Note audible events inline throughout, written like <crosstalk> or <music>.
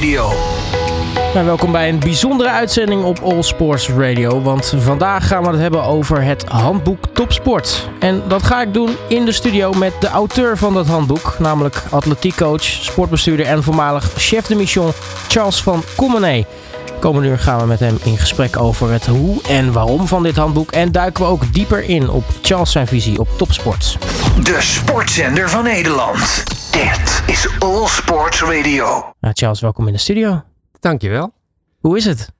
Radio. Nou, welkom bij een bijzondere uitzending op All Sports Radio. Want vandaag gaan we het hebben over het handboek Topsport. En dat ga ik doen in de studio met de auteur van dat handboek. Namelijk atletiekcoach, sportbestuurder en voormalig chef de mission Charles van Commenay. Komende uur gaan we met hem in gesprek over het hoe en waarom van dit handboek. En duiken we ook dieper in op Charles zijn visie op topsport. De sportzender van Nederland. Dit is All Sports Radio. Nou, Charles, welkom in de studio. Dankjewel. Hoe is het?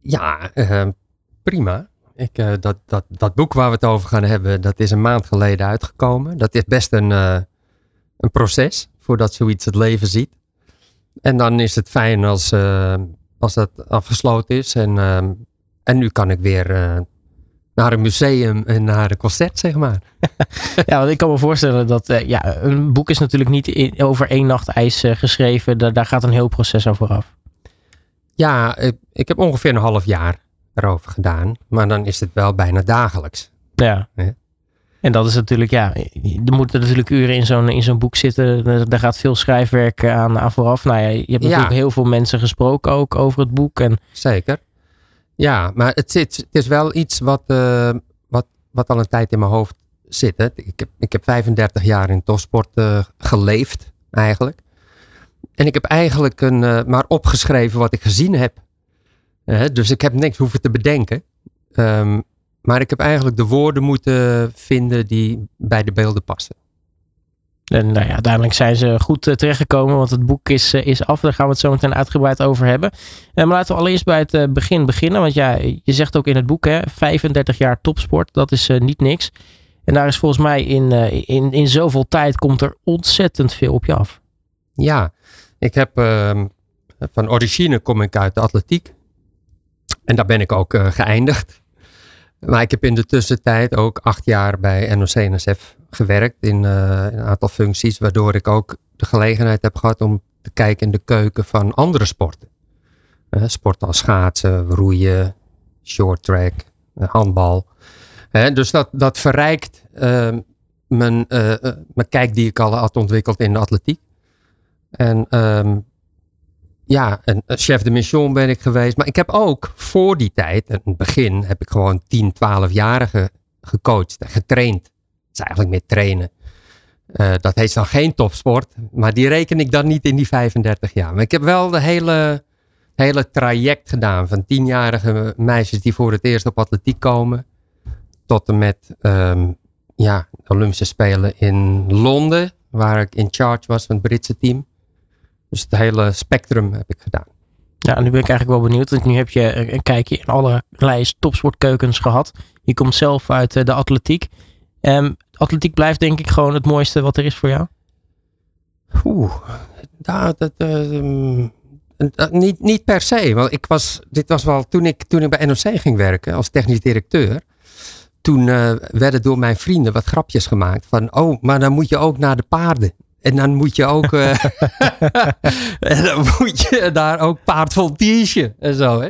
Ja, eh, prima. Ik, eh, dat, dat, dat boek waar we het over gaan hebben, dat is een maand geleden uitgekomen. Dat is best een, eh, een proces voordat zoiets het leven ziet. En dan is het fijn als, eh, als dat afgesloten is. En, ehm, en nu kan ik weer eh, naar een museum en naar een concert, zeg maar. <laughs> Ja, want ik kan me voorstellen dat eh, ja, een boek is natuurlijk niet in- over één nacht ijs eh, geschreven. Daar, daar gaat een heel proces aan vooraf. Ja, ik, ik heb ongeveer een half jaar erover gedaan. Maar dan is het wel bijna dagelijks. Ja. Ja. En dat is natuurlijk, ja, er moeten natuurlijk uren in zo'n, in zo'n boek zitten. Daar gaat veel schrijfwerk aan, aan vooraf. Nou ja, je hebt Ja. natuurlijk heel veel mensen gesproken ook over het boek. En Zeker. Ja, maar het, zit, het is wel iets wat, eh, wat, wat al een tijd in mijn hoofd zit. Hè. Ik, heb, ik heb 35 jaar in topsport eh, geleefd, eigenlijk. En ik heb eigenlijk een, eh, maar opgeschreven wat ik gezien heb. Eh, dus ik heb niks hoeven te bedenken. Ehm, maar ik heb eigenlijk de woorden moeten vinden die bij de beelden passen. En nou ja, uiteindelijk zijn ze goed eh, terechtgekomen, want het boek is, eh, is af. Daar gaan we het zo meteen uitgebreid over hebben. Eh, maar laten we allereerst bij het begin beginnen. Want ja, je zegt ook in het boek, hè, 35 jaar topsport, dat is niet niks. En daar is volgens mij in, in, in zoveel tijd komt er ontzettend veel op je af. Ja, ik heb ehm, van origine kom ik uit de atletiek. En daar ben ik ook geëindigd. Maar ik heb in de tussentijd ook acht jaar bij NOC-NSF gewerkt in eh, een aantal functies. Waardoor ik ook de gelegenheid heb gehad om te kijken in de keuken van andere sporten. Eh, sporten als schaatsen, roeien, short track, eh, handbal. Dus dat, dat verrijkt ehm, mijn, mijn kijk die ik al had ontwikkeld in de atletiek. En ehm, ja, een chef de mission ben ik geweest. Maar ik heb ook voor die tijd, in het begin, heb ik gewoon 10, 12-jarigen gecoacht en getraind. Dat is eigenlijk meer trainen. Eh, dat heet dan geen topsport, maar die reken ik dan niet in die 35 jaar. Maar ik heb wel de hele, hele traject gedaan van 10-jarige meisjes die voor het eerst op atletiek komen. Tot en met ehm, ja, Olympische Spelen in Londen, waar ik in charge was van het Britse team. Dus het hele spectrum heb ik gedaan. Ja, nu ben ik eigenlijk wel benieuwd. Want nu heb je een kijkje in allerlei topsportkeukens gehad. Je komt zelf uit eh, de atletiek. Ehm, atletiek blijft denk ik gewoon het mooiste wat er is voor jou. Oeh, nou, dat, eh, ehm, eh, niet, niet per se. Want ik was, dit was wel toen ik, toen ik bij NOC ging werken als technisch directeur. Toen werden door mijn vrienden wat grapjes gemaakt. Van, oh, maar dan moet je ook naar de paarden. En dan moet je ook, eh, <laughs> en dan moet je daar ook paardvoltige en zo. Hè?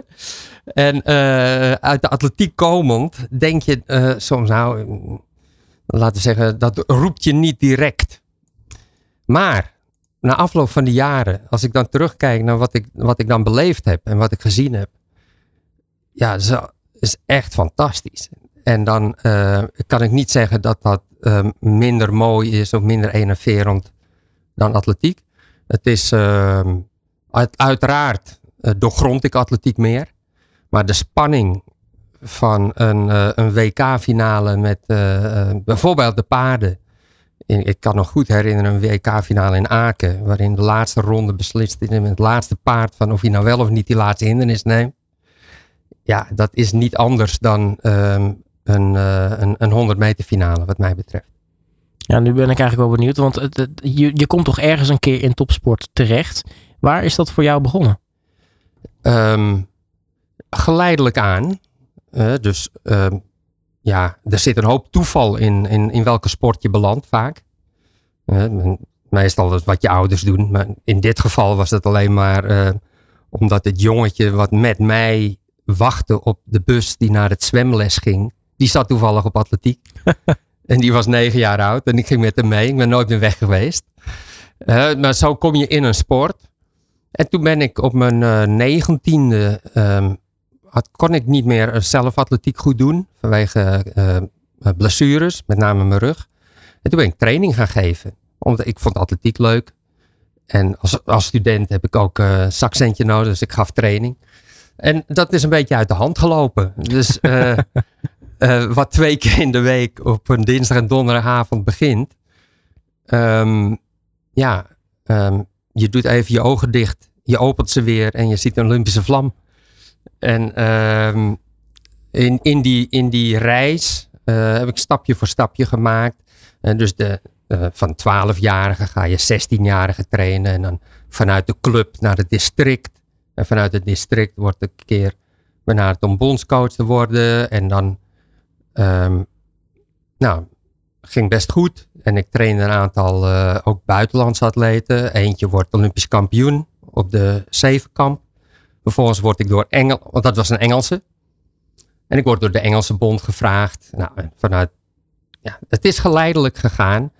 En eh, uit de atletiek komend denk je eh, soms, nou, laten we zeggen, dat roept je niet direct. Maar na afloop van de jaren, als ik dan terugkijk naar wat ik, wat ik dan beleefd heb en wat ik gezien heb, ja, dat is echt fantastisch. En dan kan ik niet zeggen dat dat minder mooi is of minder enerverend dan atletiek. Het is eh, uit- uiteraard eh, doorgrond ik atletiek meer. Maar de spanning van een, eh, een WK-finale met eh, bijvoorbeeld de paarden. Ik kan nog goed herinneren een WK-finale in Aken. Waarin de laatste ronde beslist is met het laatste paard. Van of hij nou wel of niet die laatste hindernis neemt. Ja, dat is niet anders dan ehm, een, een, een 100 meter finale wat mij betreft. Ja, nu ben ik eigenlijk wel benieuwd. Want het, het- je, je komt toch ergens een keer in topsport terecht. Waar is dat voor jou begonnen? Ehm, geleidelijk aan. dus ehm, ja, er zit een hoop toeval in, in, in welke sport je belandt vaak. Men- meestal is het wat je ouders doen. Maar in dit geval was het alleen maar eh, omdat het jongetje wat met mij wachtte op de bus die naar het zwemles ging. Die zat toevallig op atletiek. <laughs> en die was negen jaar oud en ik ging met hem mee. Ik ben nooit meer weg geweest. Eh, maar zo kom je in een sport. En toen ben ik op mijn eh, negentiende, um, kon ik niet meer zelf atletiek goed doen vanwege uh, blessures, met name mijn rug. En toen ben ik training gaan geven, omdat ik vond atletiek leuk. En als, als student heb ik ook uh, zakcentje nodig, dus ik gaf training. En dat is een beetje uit de hand gelopen. Dus <laughs> uh, wat twee <laughs> keer in de week op een dinsdag en donderdagavond begint. Um, ja, um, je doet even je ogen dicht. Je opent ze weer en je ziet een Olympische vlam. En um, in, in, die, in die reis uh, heb ik stapje voor stapje gemaakt. En dus de, van 12-jarige ga je 16-jarige trainen. En dan vanuit de club naar het district. En vanuit het district wordt een keer benaderd om bondscoach te worden. En dan um, nou, ging best goed. En ik trainde een aantal uh, ook buitenlandse atleten. Eentje wordt Olympisch kampioen op de zevenkamp. Vervolgens word ik door Engel, want dat was een Engelse. En ik word door de Engelse bond gevraagd. Nou, vanuit, ja, het is geleidelijk gegaan.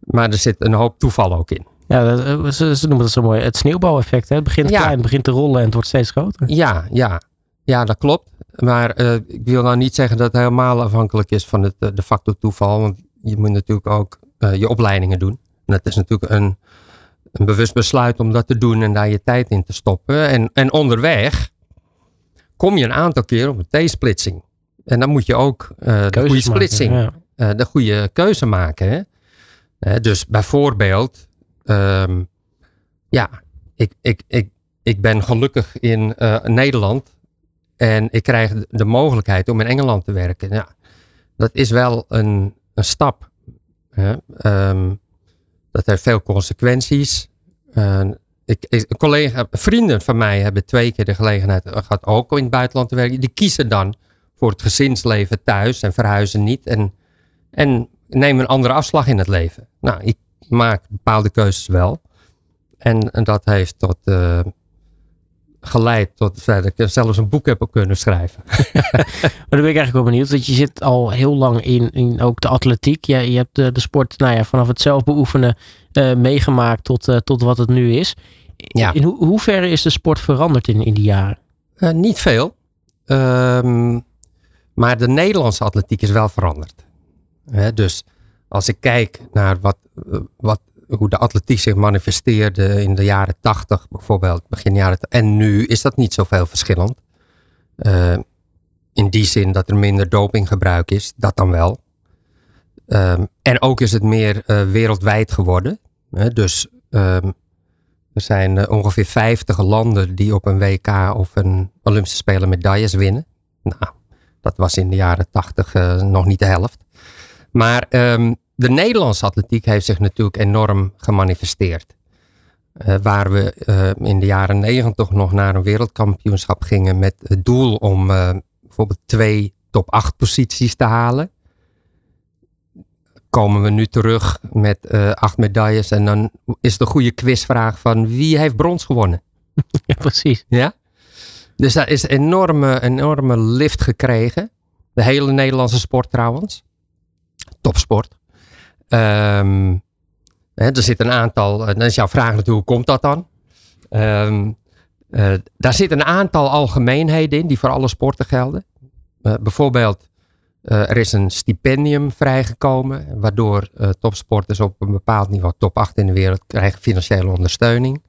Maar er zit een hoop toeval ook in. Ja, eh, ze, ze noemen dat zo mooi. Het sneeuwbouweffect. Hè? Het begint klein, het begint te rollen en het wordt steeds groter. Ja, ja. ja dat klopt. Maar uh, ik wil nou niet zeggen dat het helemaal afhankelijk is van het, de factor toeval. Want je moet natuurlijk ook uh, je opleidingen doen. En dat is natuurlijk een, een bewust besluit om dat te doen en daar je tijd in te stoppen. En, en onderweg kom je een aantal keer op een T-splitsing. En dan moet je ook uh, de goede splitsing, maken, ja. de goede keuze maken. Hè? dus bijvoorbeeld, um, ja, ik, ik, ik, ik ben gelukkig in Nederland en ik krijg de mogelijkheid om in Engeland te werken. Ja, dat is wel een, een stap. Hè? Um, dat heeft veel consequenties. Ik, ik, collega, vrienden van mij hebben twee keer de gelegenheid gehad ook in het buitenland te werken. Die kiezen dan voor het gezinsleven thuis en verhuizen niet. En, en nemen een andere afslag in het leven. Nou, ik maak bepaalde keuzes wel. En, dat heeft tot, uh, geleid tot dat ik zelfs een boek heb kunnen schrijven. <laughs> <laughs> maar dan ben ik eigenlijk wel benieuwd. Dat je zit al heel lang in, in ook de atletiek. Je, je hebt de, de sport nou ja, vanaf het zelf beoefenen uh, meegemaakt tot, uh, tot wat het nu is. Ja. In ho hoeverre is de sport veranderd in, in die jaren? Uh, niet veel. Um, maar de Nederlandse atletiek is wel veranderd. dus als ik kijk naar wat, wat hoe de atletiek zich manifesteerde in de jaren 80 bijvoorbeeld, begin jaren en nu is dat niet zoveel verschillend. Uh, in die zin dat er minder dopinggebruik is, dat dan wel. Um, en ook is het meer uh, wereldwijd geworden. Hè? Dus um, er zijn uh, ongeveer 50 landen die op een WK of een Olympische Spelen medailles winnen. Nou, dat was in de jaren 80 nog niet de helft. Maar um, de Nederlandse atletiek heeft zich natuurlijk enorm gemanifesteerd. Uh, waar we uh, in de jaren negentig nog naar een wereldkampioenschap gingen met het doel om uh, bijvoorbeeld twee top 8 posities te halen. Komen we nu terug met acht medailles en dan is de goede quizvraag van wie heeft brons gewonnen? <laughs> Ja, precies. Ja? Dus daar is een enorme, enorme lift gekregen. De hele Nederlandse sport trouwens. Topsport. Hè, er zit een aantal, dan is jouw vraag natuurlijk, hoe komt dat dan? Um, uh, daar zit een aantal algemeenheden in die voor alle sporten gelden. Uh, bijvoorbeeld, er is een stipendium vrijgekomen, waardoor topsporters op een bepaald niveau, top 8 in de wereld, krijgen financiële ondersteuning.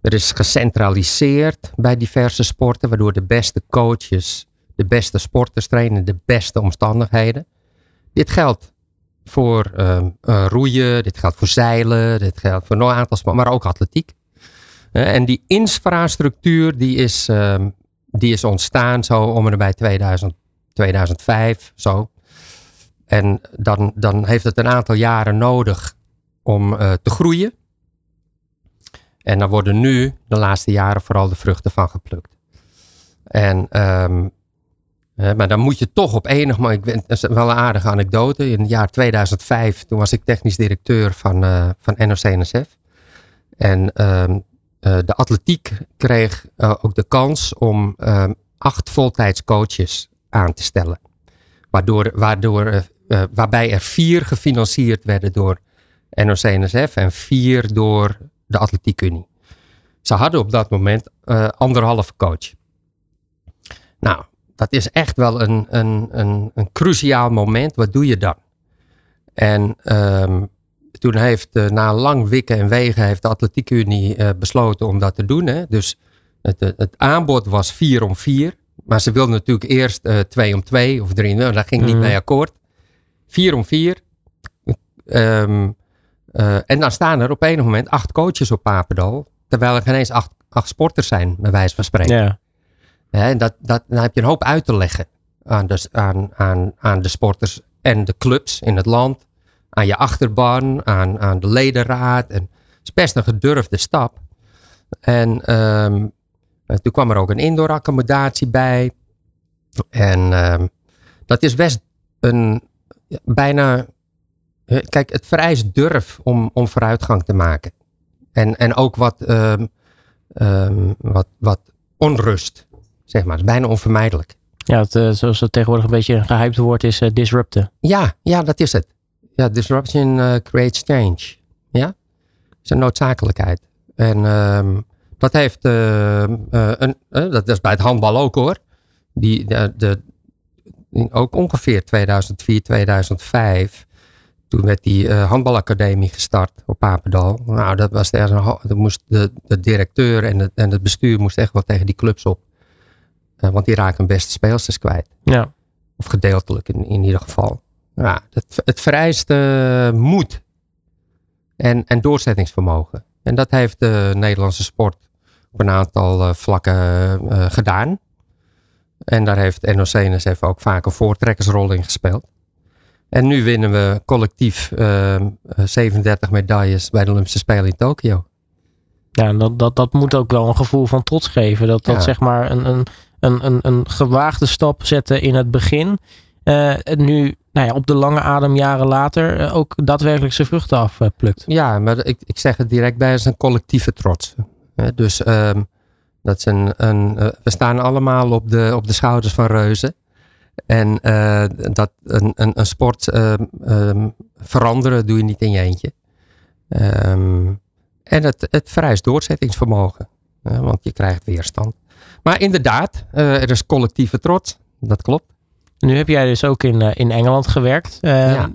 Er is gecentraliseerd bij diverse sporten, waardoor de beste coaches de beste sporters trainen, de beste omstandigheden. Dit geldt voor uh, uh, roeien, dit geldt voor zeilen, dit geldt voor een aantal sporten, maar ook atletiek. Uh, en die infrastructuur die is, ehm, die is ontstaan zo om en bij 2000, 2005 zo. En dan, dan heeft het een aantal jaren nodig om eh, te groeien. En dan worden nu de laatste jaren vooral de vruchten van geplukt. En um, maar dan moet je toch op enig moment, dat is wel een aardige anekdote. In het jaar 2005, toen was ik technisch directeur van, uh, van NOC-NSF. En uh, uh, de atletiek kreeg uh, ook de kans om ehm, acht voltijds coaches aan te stellen. Waardoor, waardoor, waarbij er vier gefinancierd werden door NOC-NSF en vier door de Atletiekunie. Ze hadden op dat moment uh, anderhalve coach. Nou, dat is echt wel een, een, een, een cruciaal moment. Wat doe je dan? En um, toen heeft uh, na lang wikken en wegen heeft de Atletiekunie uh, besloten om dat te doen. Hè? Dus het, het aanbod was 4 om 4. Maar ze wilden natuurlijk eerst 2 uh, om 2 of 3. Nou, daar ging mm. niet mee akkoord. 4 om 4. Um, en dan staan er op een moment acht coaches op Papendal. Terwijl er geen eens acht, acht sporters zijn, bij wijze van spreken. Ja. Ja, dat, dat, dan heb je een hoop uit te leggen aan de, aan, aan, aan de sporters en de clubs in het land. Aan je achterban, aan, aan de ledenraad. En het is best een gedurfde stap. En um, toen kwam er ook een indoor accommodatie bij. En um, dat is best een bijna. Kijk, het vereist durf om, om vooruitgang te maken. En, en ook wat, um, wat, wat onrust, zeg maar. Het is bijna onvermijdelijk. Ja, het, uh, zoals het tegenwoordig een beetje een gehyped woord is, uh, disrupten. Ja, ja, dat is het. Ja, disruption uh, creates change. Ja, dat is een noodzakelijkheid. En um, dat heeft, een, dat is bij het handbal ook hoor. Die, de, de, ook ongeveer 2004, 2005 toen werd die handbalacademie gestart op Papendal. Nou, dat was er, dat moest de, de directeur en het, en het bestuur moest echt wel tegen die clubs op. Uh, want die raken beste speelsters kwijt. Ja. Of gedeeltelijk in, in ieder geval. Ja, het, het vereist uh, moed en, en doorzettingsvermogen. En dat heeft de Nederlandse sport op een aantal vlakken gedaan. En daar heeft NOC-NSF ook vaak een voortrekkersrol in gespeeld. En nu winnen we collectief uh, ehm, 37 medailles bij de Olympische Spelen in Tokio. Ja, dat, dat, dat moet ook wel een gevoel van trots geven. Dat dat zeg maar een, een, een, een, een gewaagde stap zetten in het begin. Uh, nu nou ja, op de lange adem jaren later uh, ook daadwerkelijk zijn vruchten afplukt. ja, maar ik, ik zeg het direct bij als een collectieve trots. dus um, dat is een, een, we staan allemaal op de, op de schouders van reuzen. En uh, dat een, een, een sport uh, um, veranderen doe je niet in je eentje. En het, het vereist doorzettingsvermogen. Uh, want je krijgt weerstand. Maar inderdaad, er is collectieve trots. Dat klopt. Nu heb jij dus ook in, in Engeland gewerkt. Ja.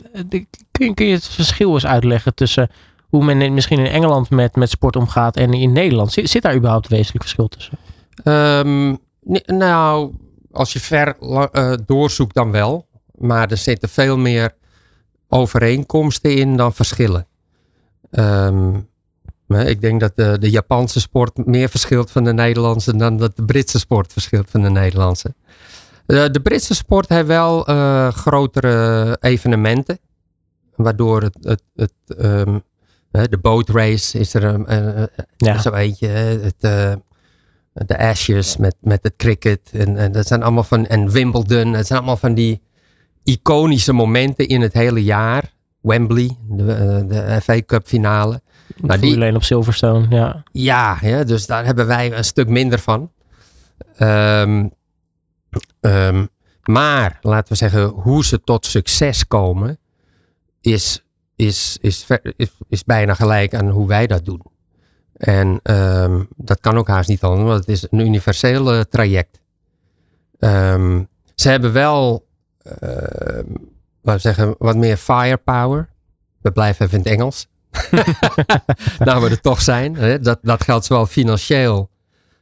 kun, kun je het verschil eens uitleggen tussen hoe men misschien in Engeland met, met sport omgaat en in Nederland? Zit, zit daar überhaupt wezenlijk verschil tussen? Um, nou, als je ver uh, doorzoekt dan wel. Maar er zitten veel meer overeenkomsten in dan verschillen. Um, ik denk dat de, de, Japanse sport meer verschilt van de Nederlandse dan dat de Britse sport verschilt van de Nederlandse. Uh, de Britse sport heeft wel uh, grotere evenementen. Waardoor het, het, het um, de bootrace is er uh, ja. zo eentje. Het, de Ashes met, met het cricket. En, en, dat zijn allemaal van, en Wimbledon. Het zijn allemaal van die iconische momenten in het hele jaar. Wembley, de, eh, de FA Cup finale. Nou, die, alleen op Silverstone, ja. Ja, ja, dus daar hebben wij een stuk minder van. Um, um, maar, laten we zeggen, hoe ze tot succes komen, is, is, is, is, is bijna gelijk aan hoe wij dat doen. En um, dat kan ook haast niet anders, want het is een universeel uh, traject. Um, ze hebben wel, uh, laten we zeggen, wat meer firepower. We blijven even in het Engels. <laughs> nou, we er toch zijn. Hè? Dat, dat geldt zowel financieel,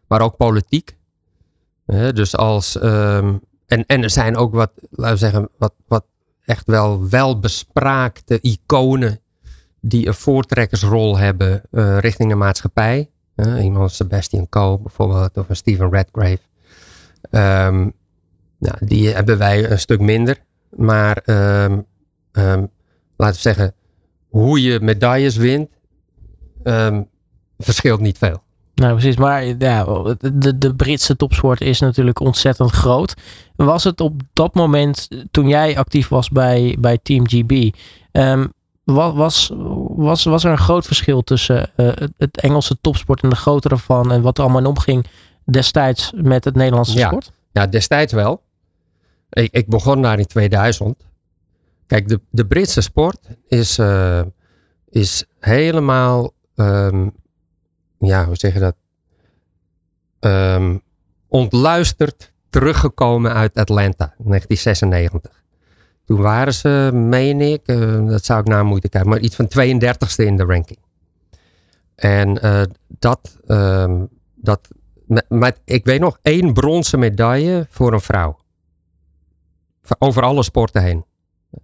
maar ook politiek. Hè? Dus als, um, en, en er zijn ook wat, laten we zeggen, wat, wat echt wel welbespraakte iconen die een voortrekkersrol hebben uh, richting de maatschappij. Uh, iemand als Sebastian Coe bijvoorbeeld, of een Stephen Redgrave. Um, nou, die hebben wij een stuk minder. Maar um, laten we zeggen, hoe je medailles wint, verschilt niet veel. Nou, precies. Maar ja, de, de Britse topsport is natuurlijk ontzettend groot. Was het op dat moment, toen jij actief was bij, bij Team GB, um, was, was, was er een groot verschil tussen uh, het Engelse topsport en de grotere van en wat er allemaal in omging destijds met het Nederlandse ja. sport? Ja, destijds wel. Ik, ik begon daar in 2000. Kijk, de, de Britse sport is, uh, is helemaal, um, ja, hoe zeg je dat? ehm, ontluisterd teruggekomen uit Atlanta in 1996. Toen waren ze, meen ik, eh, dat zou ik naar moeten kijken, maar iets van 32e in de ranking. En uh, dat, ehm, dat met, ik weet nog, één bronzen medaille voor een vrouw. Over alle sporten heen.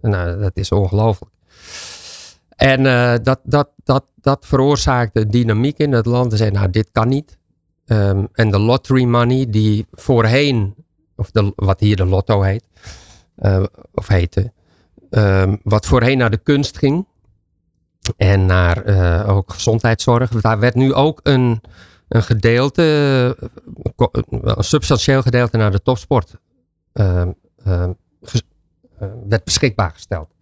Nou, dat is ongelooflijk. En uh, dat, dat, dat, dat veroorzaakte dynamiek in het land. Ze zeiden, nou, dit kan niet. Um, en de lottery money, die voorheen, of de, wat hier de lotto heet, uh, of heette, um, wat voorheen naar de kunst ging. En naar uh, ook gezondheidszorg. Daar werd nu ook een, een gedeelte, een substantieel gedeelte naar de topsport uh, werd beschikbaar gesteld.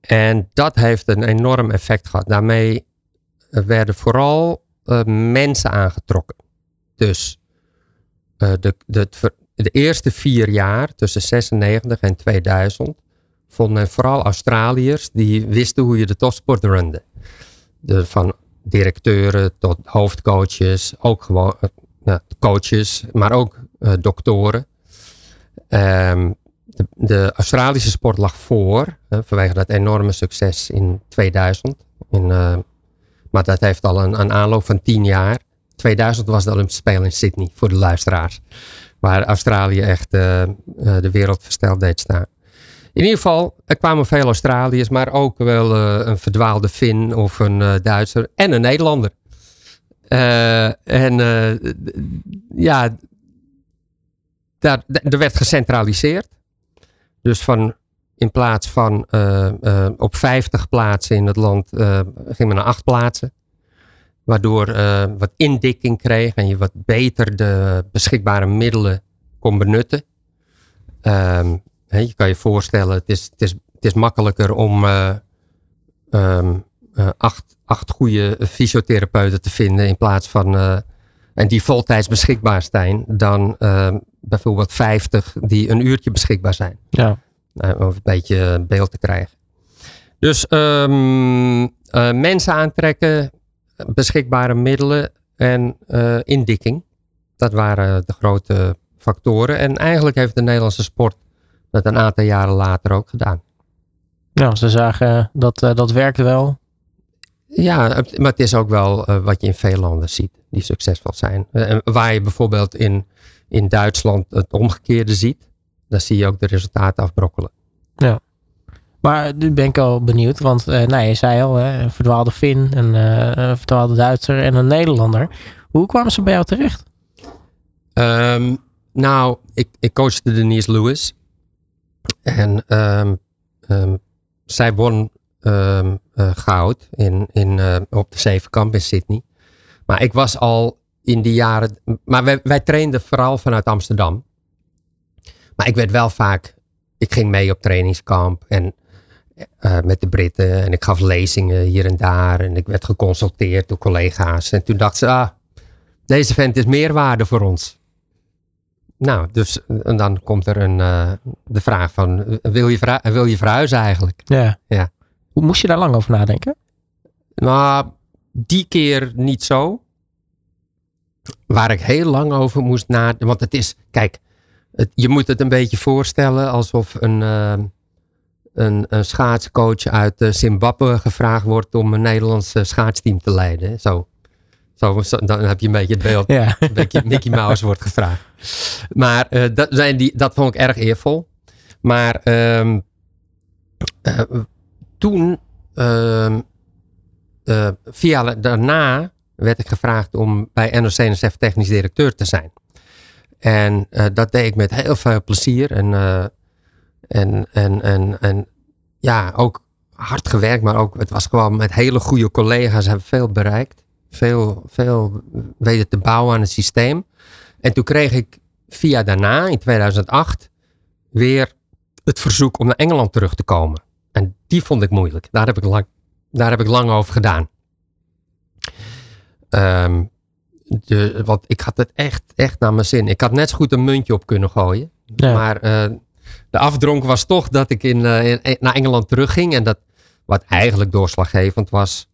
En dat heeft een enorm effect gehad. Daarmee werden vooral mensen aangetrokken. Dus de, de, de eerste vier jaar, tussen 96 en 2000, vonden vooral Australiërs die wisten hoe je de topsport runde. De, van directeuren tot hoofdcoaches, ook gewoon uh, coaches, maar ook doktoren. Um, de, de, Australische sport lag voor, uh, vanwege dat enorme succes in 2000. In, maar dat heeft al een, een, aanloop van tien jaar. 2000 was de Olympische Spelen in Sydney, voor de luisteraars. Waar Australië echt de wereld versteld deed staan. In ieder geval, er kwamen veel Australiërs, maar ook wel een verdwaalde Fin of een Duitser en een Nederlander. En ja, daar, er werd gecentraliseerd. Dus van, in plaats van op 50 plaatsen in het land, ging men naar 8 plaatsen. Waardoor wat indikking kreeg en je wat beter de beschikbare middelen kon benutten. Um, je kan je voorstellen, het is, het is, het is makkelijker om uh, acht, acht goede fysiotherapeuten te vinden in plaats van, en die voltijds beschikbaar zijn, dan ehm, bijvoorbeeld 50 die een uurtje beschikbaar zijn. Ja. om een beetje beeld te krijgen. Dus um, mensen aantrekken, beschikbare middelen en indikking. Dat waren de grote factoren. En eigenlijk heeft de Nederlandse sport dat een aantal jaren later ook gedaan. Nou, ze zagen dat uh, dat werkte wel. Ja, maar het is ook wel wat je in veel landen ziet die succesvol zijn. Waar je bijvoorbeeld in, in Duitsland het omgekeerde ziet, dan zie je ook de resultaten afbrokkelen. Ja. Maar nu ben ik al benieuwd, want nou, je zei al, hè, een verdwaalde Fin, een, een verdwaalde Duitser en een Nederlander. Hoe kwamen ze bij jou terecht? Um, nou, ik, ik coachte Denise Lewis. En um, um, zij won uh, goud in, in, uh, op de Zevenkamp in Sydney. Maar ik was al in die jaren. Maar wij, wij trainden vooral vanuit Amsterdam. Maar ik werd wel vaak. Ik ging mee op trainingskamp en uh, met de Britten. En ik gaf lezingen hier en daar. En ik werd geconsulteerd door collega's. En toen dacht ze: ah, deze vent is meerwaarde voor ons. Nou, dus en dan komt er een, uh, de vraag van, wil je, wil je verhuizen eigenlijk? Ja. ja. Hoe moest je daar lang over nadenken? Nou, die keer niet zo. Waar ik heel lang over moest nadenken. Want het is, kijk, het, je moet het een beetje voorstellen alsof een, uh, een, een schaatscoach uit Zimbabwe gevraagd wordt om een Nederlandse schaatsteam te leiden. Zo. Zo, dan heb je een beetje het beeld. Ja. Een beetje Mickey <laughs> Mouse wordt gevraagd. Maar uh, dat, zijn die, dat vond ik erg eervol. Maar um, uh, toen, uh, via daarna, werd ik gevraagd om bij NOC-NSF technisch directeur te zijn. En dat deed ik met heel veel plezier. En, en, en, en, en ja, ook hard gewerkt, maar ook, het was gewoon met hele goede collega's, hebben veel bereikt veel, veel weten te bouwen aan het systeem. En toen kreeg ik via daarna, in 2008, weer het verzoek om naar Engeland terug te komen. En die vond ik moeilijk. Daar heb ik lang, daar heb ik lang over gedaan. Um, de, want ik had het echt, echt naar mijn zin. Ik had net zo goed een muntje op kunnen gooien. Maar uh, de afdronk was toch dat ik in, uh, in, naar Engeland terugging. En dat wat eigenlijk doorslaggevend was,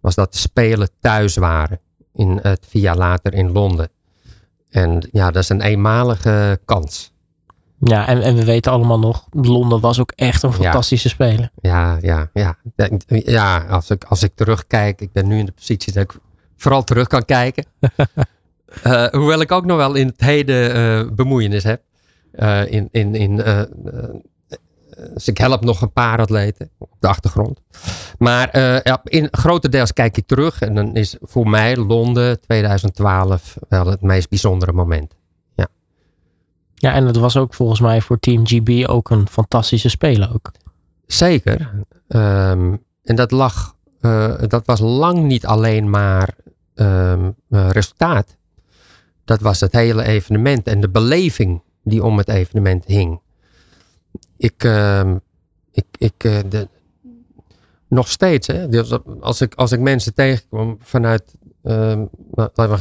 was dat de Spelen thuis waren. In het vier jaar later in Londen. En ja, dat is een eenmalige kans. Ja, en, en we weten allemaal nog, Londen was ook echt een fantastische speler. Ja, ja, ja. Ja, als ik, als ik terugkijk, ik ben nu in de positie dat ik vooral terug kan kijken. uh, <laughs> hoewel ik ook nog wel in het heden uh, bemoeienis heb. Uh, in, in, in, dus ik help nog een paar atleten op de achtergrond. Maar ja, in grotendeels kijk ik terug. En dan is voor mij Londen 2012 wel het meest bijzondere moment. Ja, en het was ook volgens mij voor Team GB ook een fantastische speler ook. Zeker. Um, en dat lag, uh, dat was lang niet alleen maar um, uh, resultaat. Dat was het hele evenement en de beleving die om het evenement hing. Ik, uh, ik, ik uh, de, nog steeds, hè, dus als, ik, als ik mensen tegenkom vanuit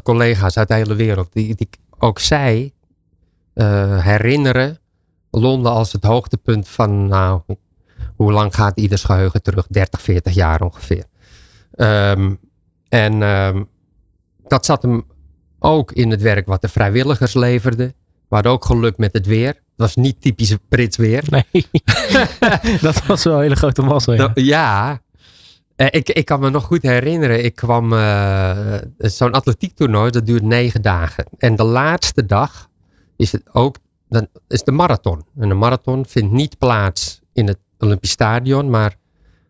collega's uit de hele wereld, die, die ook zij herinneren Londen als het hoogtepunt van, nou, hoe lang gaat ieders geheugen terug? 30, 40 jaar ongeveer. Um, en um, dat zat hem ook in het werk wat de vrijwilligers leverden. We hadden ook geluk met het weer. Het was niet typisch Brits weer. Nee, <laughs> dat was wel een hele grote massa. Ja, ja. Uh, ik, ik kan me nog goed herinneren. Ik kwam uh, zo'n atletiektoernooi, dat duurt negen dagen. En de laatste dag is het ook dan is de marathon. En de marathon vindt niet plaats in het Olympisch Stadion, maar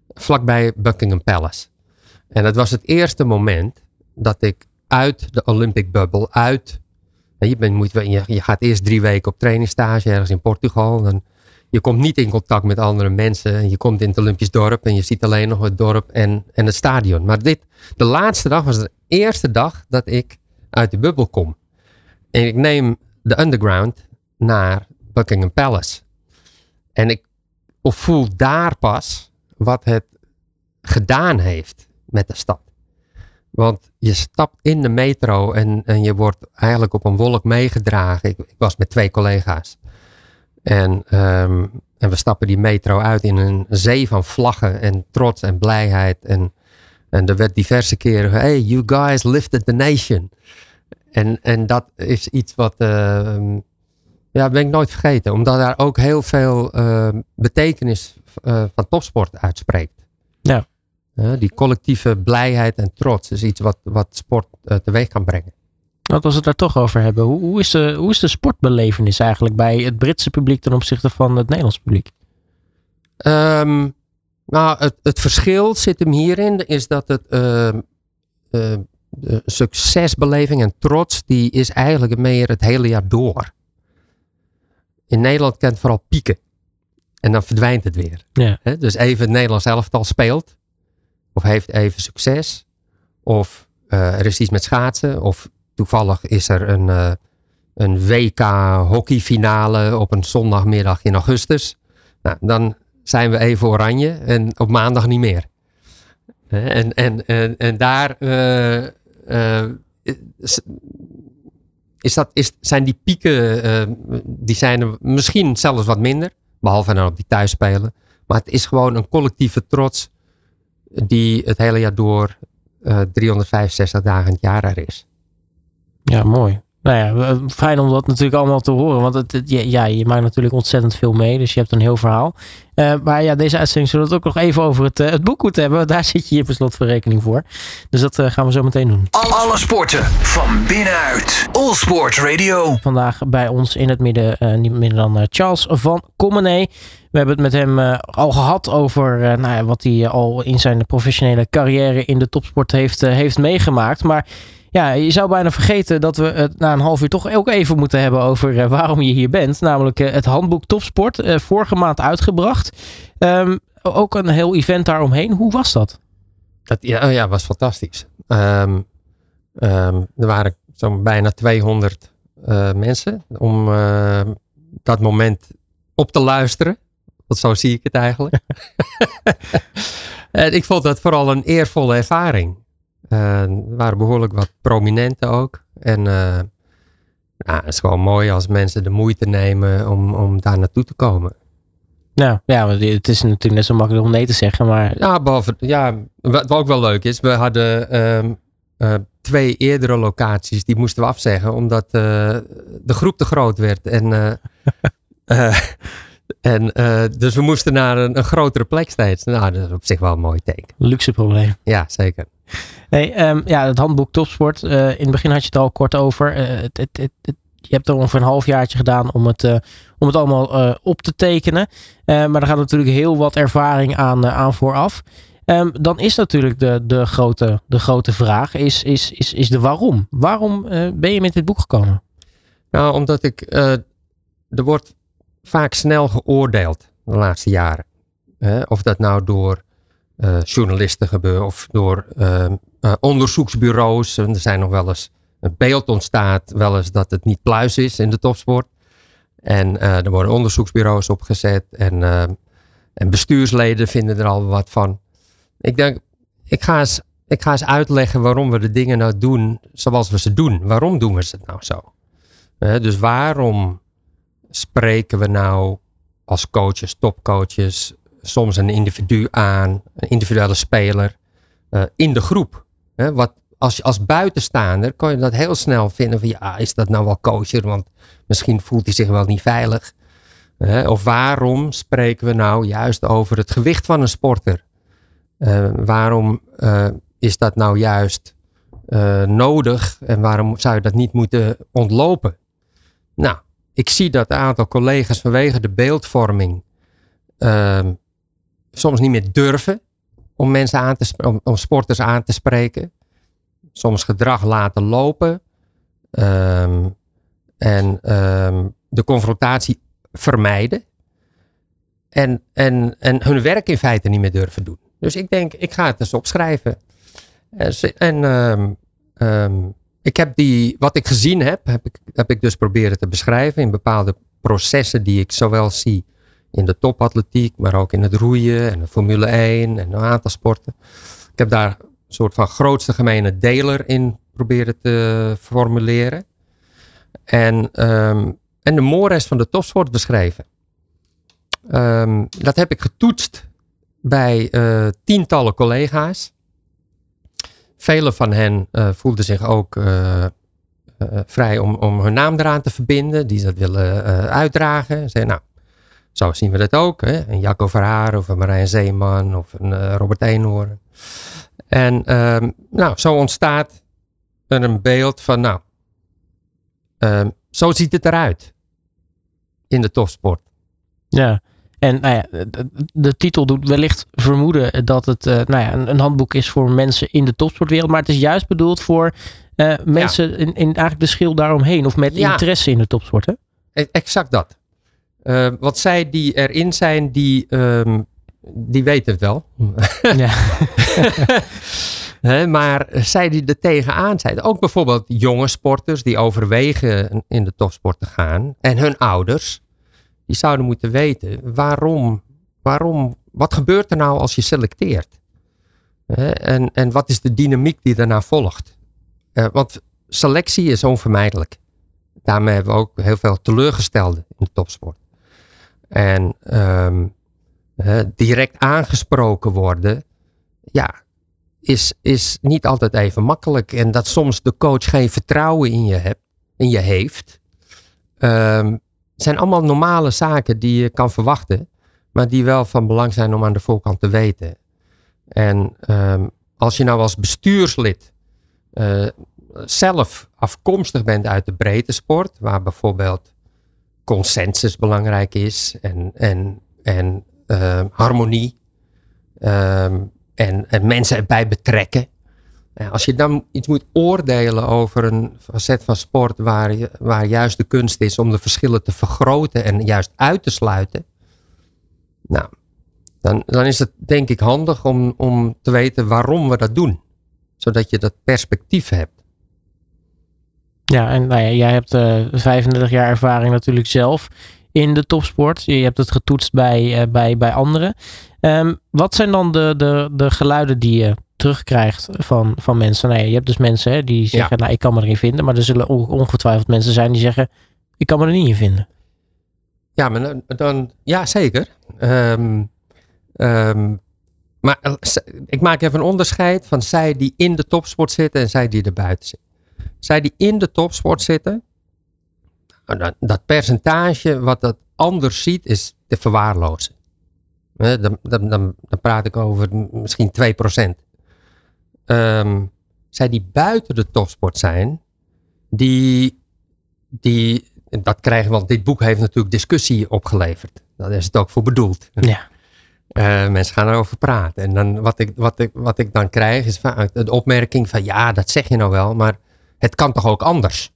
vlakbij Buckingham Palace. En dat was het eerste moment dat ik uit de Olympic Bubble, uit. Je, bent, moet, je, je gaat eerst drie weken op trainingstage ergens in Portugal. Dan, je komt niet in contact met andere mensen. En je komt in het Olympisch dorp en je ziet alleen nog het dorp en, en het stadion. Maar dit, de laatste dag was de eerste dag dat ik uit de bubbel kom. En ik neem de underground naar Buckingham Palace. En ik voel daar pas wat het gedaan heeft met de stad. Want je stapt in de metro en, en je wordt eigenlijk op een wolk meegedragen. Ik, ik was met twee collega's. En, ehm, en we stappen die metro uit in een zee van vlaggen en trots en blijheid. En, en er werd diverse keren, hey, you guys lifted the nation. En, en dat is iets wat, uh, ja, ben ik nooit vergeten. Omdat daar ook heel veel uh, betekenis uh, van topsport uitspreekt. Ja. die collectieve blijheid en trots is iets wat, wat sport teweeg kan brengen. Wat als we het daar toch over hebben. Hoe, hoe, is de, hoe is de sportbelevenis eigenlijk bij het Britse publiek ten opzichte van het Nederlands publiek? Um, nou, het, het verschil zit hem hierin, is dat het ehm, de succesbeleving en trots, die is eigenlijk meer het hele jaar door. In Nederland kent vooral pieken. En dan verdwijnt het weer. Ja. dus even het Nederlands elftal speelt. Of heeft even succes. Of uh, er is iets met schaatsen. Of toevallig is er een, uh, een WK hockeyfinale op een zondagmiddag in augustus. Nou, dan zijn we even oranje en op maandag niet meer. En, en, en, en daar uh, is dat, is, zijn die pieken, uh, die zijn misschien zelfs wat minder. Behalve dan op die thuisspelen. Maar het is gewoon een collectieve trots die het hele jaar door 365 dagen in het jaar er is. Ja, mooi. Nou ja, fijn om dat natuurlijk allemaal te horen. Want het, ja, je maakt natuurlijk ontzettend veel mee. Dus je hebt een heel verhaal. Uh, maar ja, deze uitzending zullen we het ook nog even over het, uh, het boek moeten hebben. Daar <laughs> zit je hier per slotverrekening voor. Dus dat uh, gaan we zo meteen doen. Alle sporten van binnenuit. All Sport Radio. Vandaag bij ons in het midden, niet minder dan Charles van Commenee. We hebben het met hem al gehad over nou ja, wat hij al in zijn professionele carrière in de topsport heeft, heeft meegemaakt. Maar ja, je zou bijna vergeten dat we het na een half uur toch ook even moeten hebben over uh, waarom je hier bent. Namelijk uh, het handboek Topsport, uh, vorige maand uitgebracht. Um, ook een heel event daaromheen. Hoe was dat? dat ja, oh ja, was fantastisch. Um, um, er waren zo'n bijna 200 mensen om dat moment op te luisteren. Want zo zie ik het eigenlijk. <laughs> <laughs> en ik vond dat vooral een eervolle ervaring. Er waren behoorlijk wat prominenten ook. En nou, het is gewoon mooi als mensen de moeite nemen om, om daar naartoe te komen. Nou, ja, het is natuurlijk net zo makkelijk om nee te zeggen, maar... Ja, behalve, ja wat ook wel leuk is, we hadden um, eh, twee eerdere locaties, die moesten we afzeggen. Omdat eh, de groep te groot werd. En, eh, <laughs> eh, en, eh, dus we moesten naar een, een grotere plek steeds. Nou, dat is op zich wel een mooi teken. Luxe probleem. Ja, zeker. Hey, ehm, ja, het handboek Topsport. eh, in het begin had je het al kort over. Eh, het, het, je hebt er ongeveer een halfjaartje gedaan om het, eh, om het allemaal op te tekenen. Maar er gaat natuurlijk heel wat ervaring aan, aan vooraf. Ehm, dan is natuurlijk de, de, grote, de grote vraag, is, is, is, is de waarom. Waarom ben je met dit boek gekomen? Nou, omdat ik. er wordt vaak snel geoordeeld de laatste jaren. Of dat nou door eh, journalisten gebeurt of door ehm, eh, onderzoeksbureaus. Er zijn nog wel eens. Een beeld ontstaat wel eens dat het niet pluis is in de topsport. En eh, er worden onderzoeksbureaus opgezet. En, ehm, en bestuursleden vinden er al wat van. Ik denk, ik ga eens. Ik ga eens uitleggen waarom we de dingen nou doen zoals we ze doen. Waarom doen we ze nou zo? Dus waarom spreken we nou als coaches, topcoaches, soms een individu aan, een individuele speler, eh, in de groep? Hè, wat, als, als buitenstaander kan je dat heel snel vinden van ja, is dat nou wel coacher? Want misschien voelt hij zich wel niet veilig. Hè, of waarom spreken we nou juist over het gewicht van een sporter? Eh, waarom eh, is dat nou juist nodig en waarom zou je dat niet moeten ontlopen? Nou, ik zie dat een aantal collega's vanwege de beeldvorming ehm, soms niet meer durven om mensen aan te om, om sporters aan te spreken. Soms gedrag laten lopen. ehm, en ehm, de confrontatie vermijden. En, en, en hun werk in feite niet meer durven doen. Dus ik denk, ik ga het eens opschrijven. En, ehm, ik heb die, wat ik gezien heb, heb ik, heb ik dus proberen te beschrijven in bepaalde processen die ik zowel zie in de topatletiek, maar ook in het roeien en de Formule 1 en een aantal sporten. Ik heb daar een soort van grootste gemene deler in proberen te formuleren. En, ehm, en de mores van de topsport beschreven. Ehm, dat heb ik getoetst bij eh, tientallen collega's. Vele van hen eh, voelden zich ook eh, vrij om, om hun naam eraan te verbinden, die dat willen uitdragen. Zeiden, nou, zo zien we dat ook. Hè? Een Jacco Verhaar of een Marijn Zeeman of een eh, Robert Eenhoorn. En ehm, nou, zo ontstaat er een beeld van, nou, ehm, zo ziet het eruit in de topsport. Ja. En nou ja, de, de titel doet wellicht vermoeden dat het eh, nou ja, een, een handboek is voor mensen in de topsportwereld. Maar het is juist bedoeld voor eh, mensen in, in eigenlijk de schil daaromheen. Of met Ja. interesse in de topsport. Hè? E- Exact dat. Eh, wat zij die erin zijn, die, ehm, die weten het wel. <laughs> Ja. Hè, maar zij die er tegenaan zijn, ook bijvoorbeeld jonge sporters die overwegen in de topsport te gaan en hun ouders, die zouden moeten weten waarom, waarom wat gebeurt er nou als je selecteert? En, en wat is de dynamiek die daarna volgt? Eh, want selectie is onvermijdelijk. Daarmee hebben we ook heel veel teleurgestelden in de topsport. En ehm, direct aangesproken worden, ja, is, is niet altijd even makkelijk. En dat soms de coach geen vertrouwen in je, hebt, in je heeft. ehm, zijn allemaal normale zaken die je kan verwachten. Maar die wel van belang zijn om aan de voorkant te weten. En ehm, als je nou als bestuurslid eh, zelf afkomstig bent uit de breedte sport. Waar bijvoorbeeld consensus belangrijk is. En, en, en ehm, harmonie. ehm, en, en mensen erbij betrekken. Als je dan iets moet oordelen over een facet van sport waar, je- waar juist de kunst is om de verschillen te vergroten en juist uit te sluiten. Nou, dan, dan is het denk ik handig om, om te weten waarom we dat doen. Zodat je dat perspectief hebt. Ja, en nou ja, jij hebt eh 35 jaar ervaring natuurlijk zelf in de topsport. Je hebt het getoetst bij, eh, bij, bij anderen. Ehm, wat zijn dan de, de, de geluiden die je terugkrijgt van, van mensen? Nou ja, je hebt dus mensen hè, die zeggen, nou ik kan me erin vinden. Maar er zullen ook ongetwijfeld mensen zijn die zeggen, ik kan me er niet in vinden. Ja, maar dan, dan ja, zeker. Ehm, ehm, maar eh, ik maak even een onderscheid van zij die in de topsport zitten en zij die er buiten zitten. Zij die in de topsport zitten, nou, dat, dat percentage wat dat anders ziet, is te verwaarlozen. Dan, dan, dan, dan praat ik over misschien 2%. Ehm zij die buiten de topsport zijn, die, die, dat krijgen, want dit boek heeft natuurlijk discussie opgeleverd. Daar is het ook voor bedoeld. Ja. <laughs> Eh, mensen gaan erover praten. En dan, wat, ik, wat, ik, wat ik dan krijg is vaak de opmerking van ja, dat zeg je nou wel, maar het kan toch ook anders?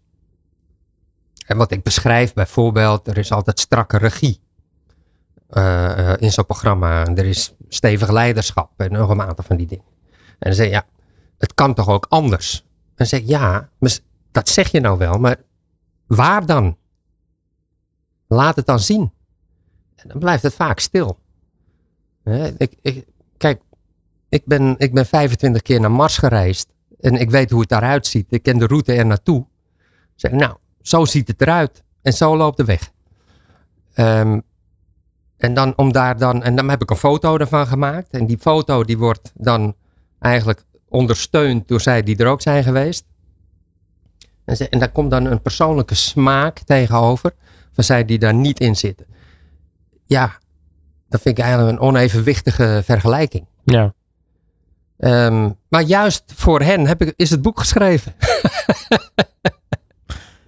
En wat ik beschrijf bijvoorbeeld, er is altijd strakke regie eh, eh, in zo'n programma. Er is stevig leiderschap en nog een aantal van die dingen. En dan zeg je ja, het kan toch ook anders? En dan zeg ik ja, dat zeg je nou wel, maar waar dan? Laat het dan zien. En dan blijft het vaak stil. Ik, ik, kijk, ik ben, ik ben 25 keer naar Mars gereisd. En ik weet hoe het daaruit ziet. Ik ken de route er naartoe. Zeg, nou, zo ziet het eruit. En zo loopt de weg. Ehm, en dan om daar dan. En dan heb ik een foto ervan gemaakt. En die foto die wordt dan eigenlijk ondersteund door zij die er ook zijn geweest. En, ze- en daar komt dan een persoonlijke smaak tegenover. Van zij die daar niet in zitten. Ja, dat vind ik eigenlijk een onevenwichtige vergelijking. Ja. Ehm, maar juist voor hen heb ik, is het boek geschreven. <laughs>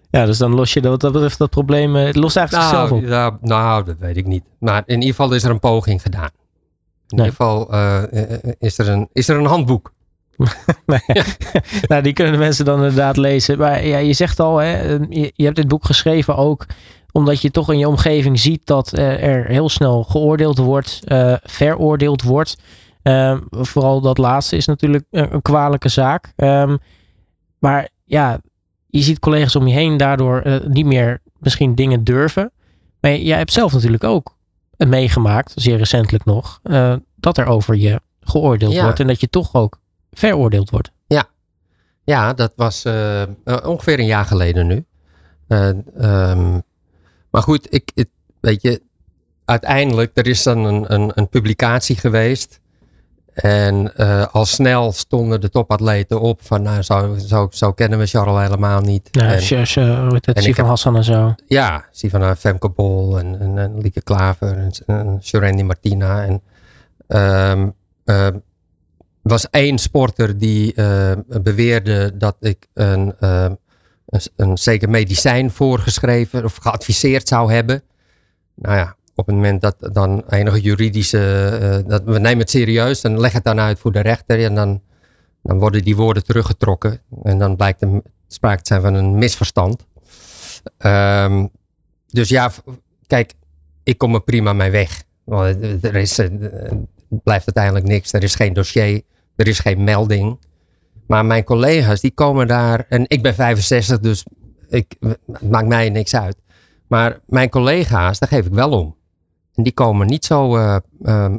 ja, dus dan los je dat, wat dat betreft dat probleem, eh, het lost eigenlijk zichzelf Nou, op. ja, nou, dat weet ik niet. Maar in ieder geval is er een poging gedaan. In Nee. ieder geval eh, eh, is, er een, is er een handboek. <laughs> <laughs> nou, die kunnen de mensen dan inderdaad lezen. Maar ja, je zegt al, hè, eh, je, je hebt dit boek geschreven ook omdat je toch in je omgeving ziet dat er heel snel geoordeeld wordt, veroordeeld wordt. Ehm, vooral dat laatste is natuurlijk een, een kwalijke zaak. Ehm, maar ja, je ziet collega's om je heen daardoor eh, niet meer misschien dingen durven. Maar jij hebt zelf natuurlijk ook meegemaakt, zeer recentelijk nog, eh, dat er over je geoordeeld Ja. wordt en dat je toch ook veroordeeld wordt. Ja, dat was eh, ongeveer een jaar geleden nu. Eh, ehm, maar goed, ik, het- weet je, uiteindelijk, er is dan een, een, een publicatie geweest. En eh, al snel stonden de topatleten op van, nou, zo, zo, zo kennen we Charles helemaal niet. Ja, En- het, en Sivan heb- Hassan en zo. Ja, Sivana Femke Bol en, en, en Lieke Klaver en, en Shorendi Martina. En, ehm, ehm, er was één sporter die eh, beweerde dat ik een, ehm, een, een zeker medicijn voorgeschreven of geadviseerd zou hebben. Nou ja, op het moment dat dan enige juridische, eh, dat, we nemen het serieus, dan leg het dan uit voor de rechter en dan, dan worden die woorden teruggetrokken. En dan blijkt er sprake te zijn van een misverstand. Ehm, dus ja, kijk, ik kom er prima mee weg. Want er is, eh, blijft uiteindelijk niks. Er is geen dossier, er is geen melding. Maar mijn collega's, die komen daar. En ik ben 65, dus ik, het maakt mij niks uit. Maar mijn collega's, daar geef ik wel om. En die komen niet zo. eh, ehm,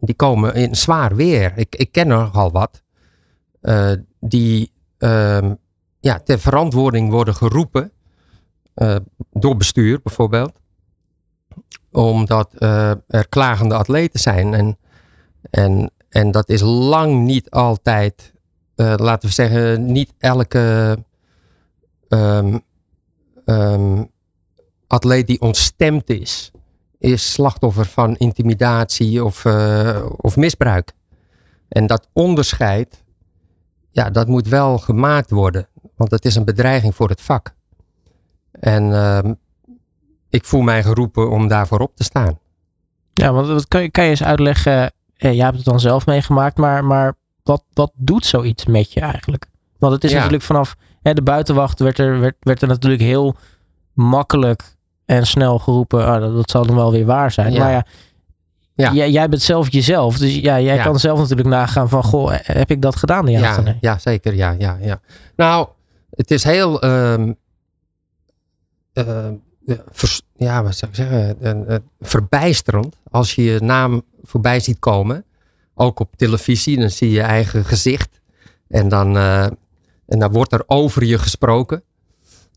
die komen in zwaar weer. Ik, ik ken er nogal wat. eh, die ehm, ja, ter verantwoording worden geroepen. eh, door bestuur bijvoorbeeld. Omdat eh, er klagende atleten zijn. En, en, en dat is lang niet altijd, eh, laten we zeggen, niet elke ehm, ehm, atleet die ontstemd is, is slachtoffer van intimidatie of, eh, of misbruik. En dat onderscheid, ja, dat moet wel gemaakt worden. Want het is een bedreiging voor het vak. En ehm, ik voel mij geroepen om daarvoor op te staan. Ja, want wat kan, je- kan je eens uitleggen, eh, jij hebt het dan zelf meegemaakt, maar, maar wat, wat doet zoiets met je eigenlijk? Want het is Ja. natuurlijk vanaf hè, de buitenwacht werd er, werd, werd er natuurlijk heel makkelijk en snel geroepen, ah, dat, dat zal dan wel weer waar zijn. Ja. Maar ja, Ja. Jij, jij bent zelf jezelf, dus ja, jij Ja. kan zelf natuurlijk nagaan van, goh, heb ik dat gedaan? Ja, of Ja, nee? ja, zeker. Ja, ja, ja. Nou, het is heel. ehm, eh, ja, vers- ja, wat zou ik zeggen? eh, eh, verbijsterend als je je naam voorbij ziet komen. Ook op televisie, dan zie je je eigen gezicht. En dan, eh, en dan wordt er over je gesproken.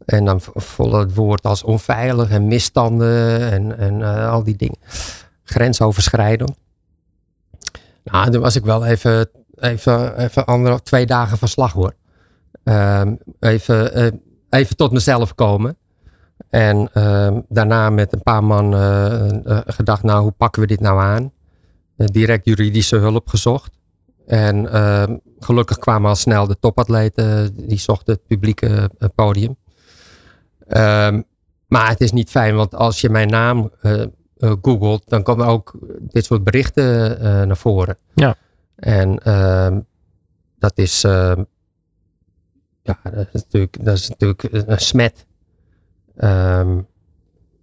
En dan v- volgt het woord als onveilig en misstanden en, en eh, al die dingen. Grensoverschrijdend. Nou, toen was ik wel even, even, even andere, twee dagen van slag hoor. Ehm, even, eh, even tot mezelf komen. En ehm, daarna met een paar man eh, gedacht, nou hoe pakken we dit nou aan? Direct juridische hulp gezocht. En ehm, gelukkig kwamen al snel de topatleten, die zochten het publieke podium. Ehm, maar het is niet fijn, want als je mijn naam eh, eh, googelt, dan komen ook dit soort berichten eh, naar voren. Ja. En ehm, dat is, ehm, ja, dat is natuurlijk, dat is natuurlijk een smet.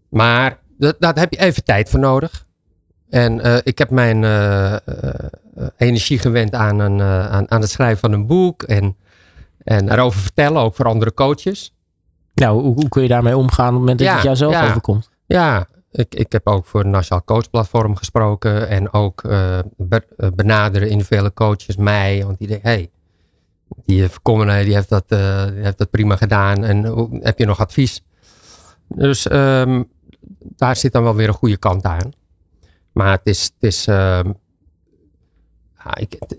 Maar dat, daar heb je even tijd voor nodig. En ik heb mijn energie gewend aan, een, aan, aan het schrijven van een boek. En, en erover vertellen, ook voor andere coaches. Nou, hoe, hoe kun je daarmee omgaan op het moment dat Ja, het jou zelf ja. overkomt? Ja, ik, ik heb ook voor het Nationaal Coach Platform gesproken. En ook eh, be- eh, benaderen individuele coaches mij. Want die denken, hey, die heeft Kommerij, die heeft dat, eh, die heeft dat prima gedaan. En hoe- heb je nog advies? Dus ehm, daar zit dan wel weer een goede kant aan. Maar het is, het is ehm, ja, ik, het-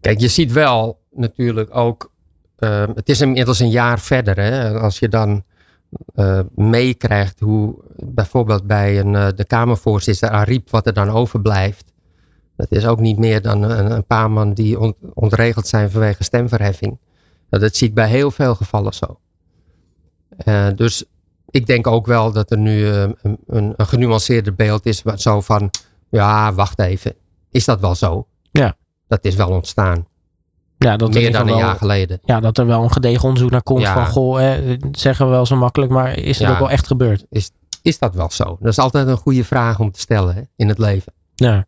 kijk, je ziet wel natuurlijk ook, ehm, het is inmiddels een jaar verder. Hè, als je dan eh, meekrijgt hoe bijvoorbeeld bij een, eh, de Kamervoorzitter Ariep, wat er dan overblijft. Dat is ook niet meer dan een, een paar man die ont- ontregeld zijn vanwege stemverheffing. Nou, dat zie ik bij heel veel gevallen zo. Eh, dus ik denk ook wel dat er nu eh, een, een, een genuanceerder beeld is. Zo van, ja, wacht even. Is dat wel zo? Ja. Dat is wel ontstaan. Ja, dat er meer dan een geval jaar geleden. ja, dat er wel een gedegen onderzoek naar komt Ja. van, goh, hè, zeggen we wel zo makkelijk, maar is het Ja. ook wel echt gebeurd? Is dat wel zo? Dat is altijd een goede vraag om te stellen hè, in het leven. Ja.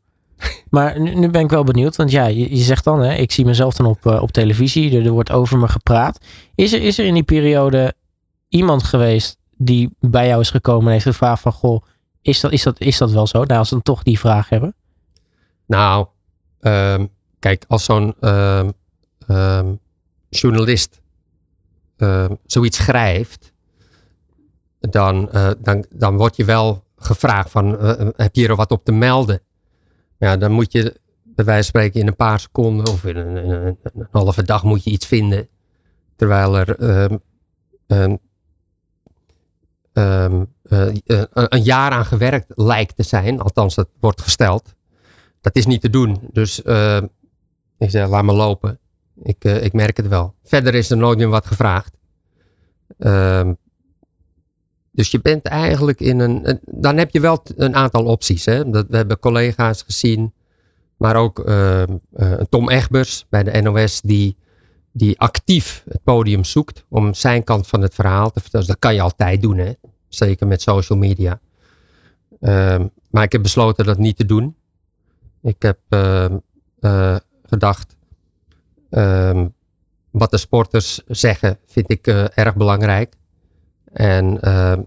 Maar nu, nu ben ik wel benieuwd, want ja, je, je zegt dan, hè, ik zie mezelf dan op, eh, op televisie, er, er wordt over me gepraat. Is er, is er in die periode iemand geweest die bij jou is gekomen en heeft gevraagd van, goh, is dat, is dat, is dat wel zo? Nou, als ze dan toch die vraag hebben. Nou, ehm, kijk, als zo'n ehm, ehm, journalist ehm, zoiets schrijft, dan, eh, dan, dan word je wel gevraagd van, eh, heb je er wat op te melden? Ja, dan moet je bij wijze van spreken in een paar seconden of in een, halve dag moet je iets vinden. Terwijl er ehm, eh, eh, een jaar aan gewerkt lijkt te zijn. Althans, dat wordt gesteld. Dat is niet te doen. Dus eh, ik zeg, laat me lopen. Ik, eh, ik merk het wel. Verder is er nooit meer wat gevraagd. Ehm, dus je bent eigenlijk in een. Dan heb je wel een aantal opties. Hè? We hebben collega's gezien. Maar ook ehm, eh, Tom Egbers bij de NOS. Die, die actief het podium zoekt. Om zijn kant van het verhaal te vertellen. Dus dat kan je altijd doen. Hè? Zeker met social media. Ehm, maar ik heb besloten dat niet te doen. Ik heb eh, gedacht, ehm, wat de sporters zeggen, vind ik eh, erg belangrijk. En ehm,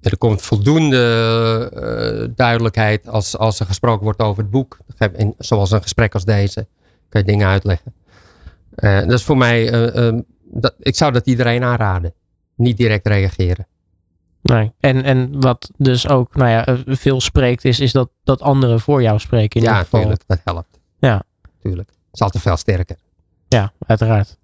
er komt voldoende eh, duidelijkheid als, als er gesproken wordt over het boek. In, zoals een gesprek als deze, kan je dingen uitleggen. Eh, dat is voor mij, eh, ehm, dat, ik zou dat iedereen aanraden. Niet direct reageren. Nee. En, en wat dus ook, nou ja, veel spreekt is, is dat, dat anderen voor jou spreken. In ja, natuurlijk, dat helpt. Ja. Tuurlijk. Het is altijd veel sterker. Ja, uiteraard.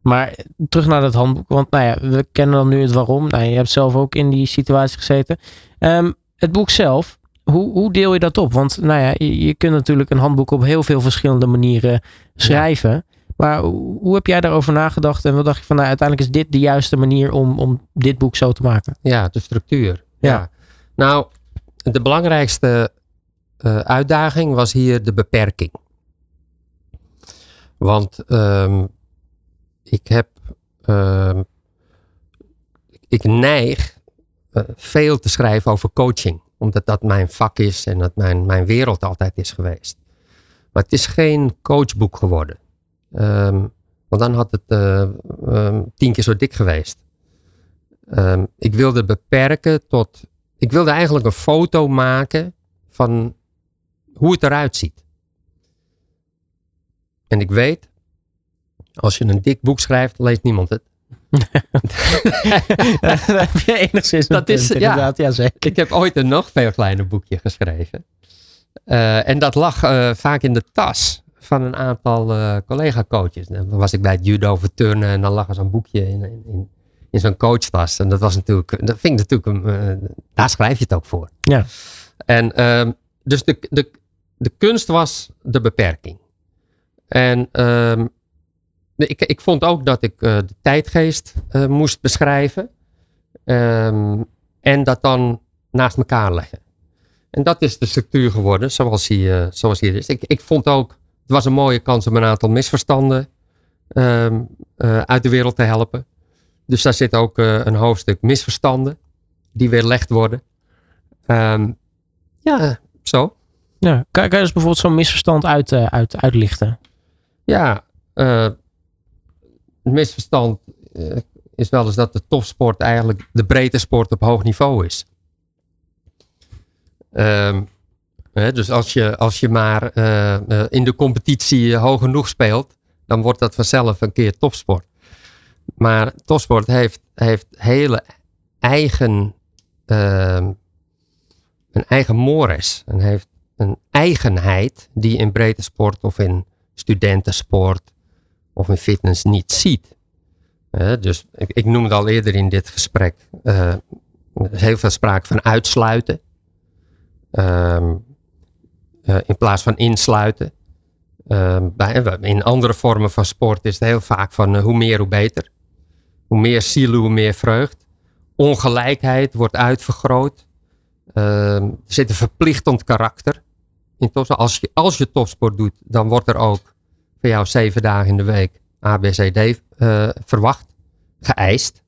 Maar eh, terug naar dat handboek, want nou ja, we kennen dan nu het waarom. Nou, je hebt zelf ook in die situatie gezeten. Ehm, het boek zelf, hoe, hoe deel je dat op? Want nou ja, je, je kunt natuurlijk een handboek op heel veel verschillende manieren schrijven. Maar hoe, hoe heb jij daarover nagedacht en wat dacht je van, nou, uiteindelijk is dit de juiste manier om, om dit boek zo te maken? Ja, de structuur. Ja. Nou, de belangrijkste eh, uitdaging was hier de beperking. Want ehm, ik heb, ehm, ik neig eh, veel te schrijven over coaching, omdat dat mijn vak is en dat mijn, mijn wereld altijd is geweest. Maar het is geen coachboek geworden. Ehm, want dan had het eh, tien keer zo dik geweest. Ik wilde beperken tot. Ik wilde eigenlijk een foto maken van hoe het eruit ziet. En ik weet, als je een dik boek schrijft, leest niemand het. <laughs> Daar heb je enigszins Dat is- ja. inderdaad. Ja, zeker. Ik heb ooit een nog veel kleiner boekje geschreven. Eh, en dat lag eh, vaak in de tas van een aantal eh, collega-coaches. Dan was ik bij het judo voor turnen en dan lag er zo'n boekje in, in, in zo'n coachtas. En dat was natuurlijk, dat vind ik natuurlijk, een, daar schrijf je het ook voor. Ja. En ehm, dus de, de, de kunst was de beperking. En ehm, ik, ik vond ook dat ik de tijdgeest moest beschrijven. Ehm, en dat dan naast elkaar leggen. En dat is de structuur geworden zoals hij, uh, zoals hij is. Ik, ik vond ook, het was een mooie kans om een aantal misverstanden uh, uit de wereld te helpen. Dus daar zit ook een hoofdstuk misverstanden die weerlegd worden. Um, ja, zo. Ja, kan je dus bijvoorbeeld zo'n misverstand uit, uit, uitlichten? Ja, het misverstand is wel eens dat de topsport eigenlijk de breedte sport op hoog niveau is. Um, hè, dus als je, als je maar uh, in de competitie hoog genoeg speelt, dan wordt dat vanzelf een keer topsport. Maar topsport heeft, heeft hele eigen, uh, een eigen mores. En heeft een eigenheid die in breedte sport of in studentensport of in fitness niet ziet. dus ik, ik noemde al eerder in dit gesprek, er is heel veel sprake van uitsluiten. Um, uh, in plaats van insluiten. Um, bij, in andere vormen van sport is het heel vaak van uh, hoe meer hoe beter. Hoe meer zielen, hoe meer vreugd. Ongelijkheid wordt uitvergroot. Um, er zit een verplichtend karakter in Als je, als je topsport doet, dan wordt er ook van jou zeven dagen in de week ABCD uh, verwacht, geëist.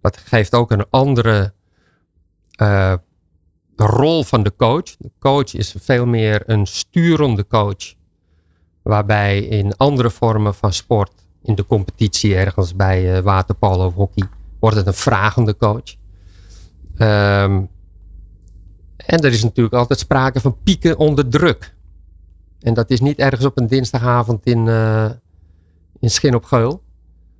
Dat geeft ook een andere de rol van de coach. De coach is veel meer een sturende coach. Waarbij in andere vormen van sport, in de competitie ergens bij uh, waterpolo of hockey, wordt het een vragende coach. Um, en er is natuurlijk altijd sprake van pieken onder druk. En dat is niet ergens op een dinsdagavond in, uh, in Schin op Geul.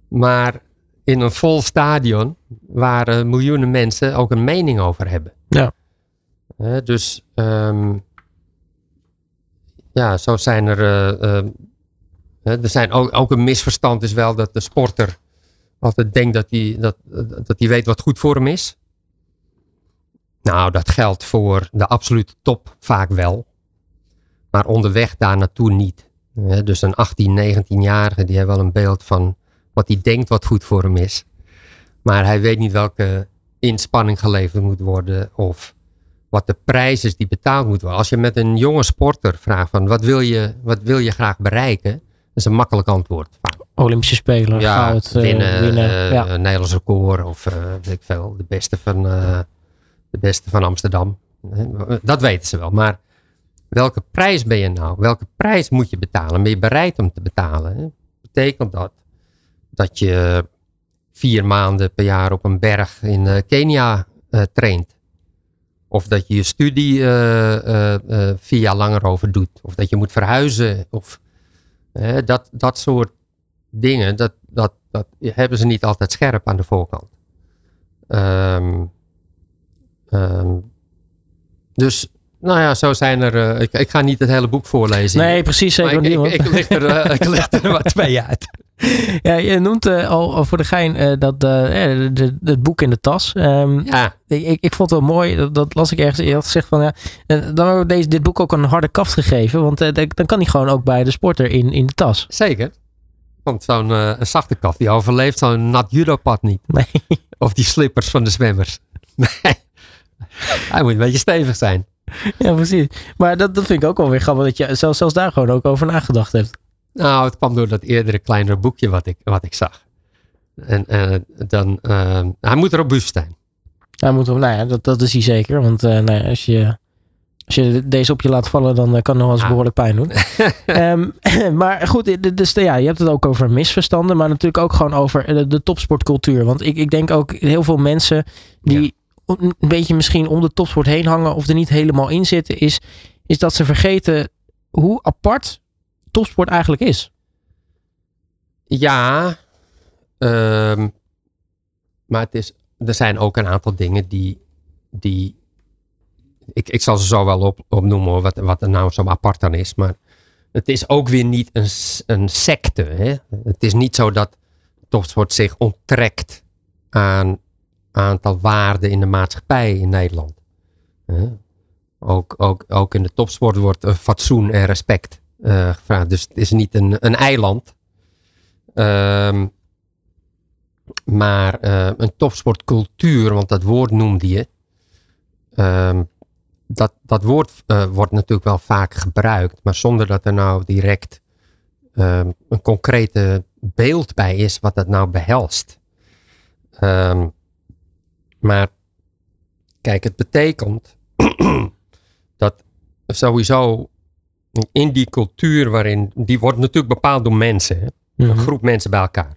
Maar in een vol stadion waar uh, miljoenen mensen ook een mening over hebben. Ja dus um, ja, zo zijn er. Uh, uh, er zijn ook, ook een misverstand is wel dat de sporter altijd denkt dat hij, dat, dat hij weet wat goed voor hem is. Nou, dat geldt voor de absolute top vaak wel. Maar onderweg daar naartoe niet. dus een 18, 19-jarige die heeft wel een beeld van wat hij denkt wat goed voor hem is. Maar hij weet niet welke inspanning geleverd moet worden of wat de prijs is die betaald moet worden. Als je met een jonge sporter vraagt van wat wil je, wat wil je graag bereiken, dat is een makkelijk antwoord. Olympische Spelen, ja, goud, winnen, uh, winnen uh, ja. Nederlands record of uh, weet ik veel, de beste van, uh, de beste van Amsterdam. Dat weten ze wel. Maar welke prijs ben je nou? Welke prijs moet je betalen? Ben je bereid om te betalen? Betekent dat dat je vier maanden per jaar op een berg in Kenia traint? Of dat je je studie uh, vier jaar langer over doet. Of dat je moet verhuizen. Of dat, dat soort dingen, dat, dat, dat hebben ze niet altijd scherp aan de voorkant. Um, um, dus, nou ja, zo zijn er. ik, ik ga niet het hele boek voorlezen. Nee, precies. Zeker ik, niet. Ik, ik, lig er, ik lig er <laughs> wat twee uit. Ja, je noemt uh, al voor de gein dat uh, het boek in de tas. Um, ja. Ik, ik vond het wel mooi, dat, dat las ik ergens. Je had gezegd van ja, dan hebben we deze, dit boek ook een harde kaft gegeven. Want dan kan hij gewoon ook bij de sporter in, in de tas. Zeker. Want zo'n een zachte kaft die overleeft zo'n nat judopad niet. Nee. Of die slippers van de zwemmers. Nee. <laughs> Hij moet een beetje stevig zijn. Ja, precies. Maar dat, dat vind ik ook wel weer grappig dat je zelfs, zelfs daar gewoon ook over nagedacht hebt. Nou, het kwam door dat eerdere kleinere boekje wat ik, wat ik zag. En uh, dan, uh, hij moet robuust zijn. Hij moet, nou ja, dat, dat is hij zeker. Want uh, nou ja, als, je, als je deze op je laat vallen, dan kan het nog wel eens ah. behoorlijk pijn doen. um, <laughs> <clears throat> maar goed, dus ja, je hebt het ook over misverstanden, maar natuurlijk ook gewoon over de, de topsportcultuur. Want ik, ik denk ook heel veel mensen die ja. Een beetje misschien om de topsport heen hangen of er niet helemaal in zitten, is, is dat ze vergeten hoe apart topsport eigenlijk is. Ja, um, maar het is, er zijn ook een aantal dingen die, die ik, ik zal ze zo wel op, opnoemen wat, wat er nou zo apart aan is. Maar het is ook weer niet een, een secte. Hè? Het is niet zo dat topsport zich onttrekt aan aantal waarden in de maatschappij in Nederland. Ook, ook, ook in de topsport wordt fatsoen en respect uh, gevraagd. Dus het is niet een, een eiland. Um, maar uh, een topsportcultuur, want dat woord noemde je. Um, dat, dat woord wordt natuurlijk wel vaak gebruikt, maar zonder dat er nou direct um, een concrete beeld bij is wat dat nou behelst. Um, maar kijk, het betekent <clears throat> dat sowieso in die cultuur waarin, die wordt natuurlijk bepaald door mensen, hè? een mhm. groep mensen bij elkaar.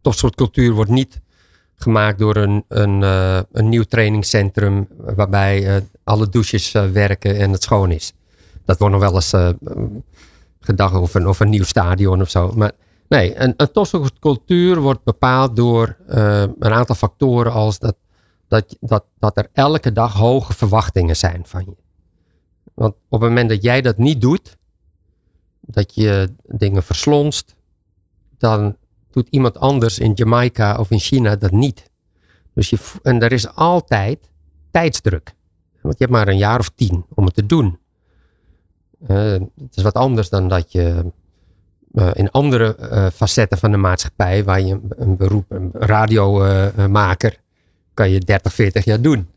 Topsportcultuur wordt niet gemaakt door een, een, uh, een nieuw trainingscentrum waarbij uh, alle douches uh, werken en het schoon is. Dat wordt nog wel eens gedacht of een, of een nieuw stadion of zo. Maar nee, een, een wordt bepaald door een aantal factoren als dat, dat, dat, dat er elke dag hoge verwachtingen zijn van je. Want op het moment dat jij dat niet doet, dat je dingen verslonst, dan doet iemand anders in Jamaica of in China dat niet. Dus je, en er is altijd tijdsdruk. Want je hebt maar een jaar of tien om het te doen. Uh, het is wat anders dan dat je uh, in andere uh, facetten van de maatschappij, waar je een, beroep, een radiomaker, kan je 30, 40 jaar doen.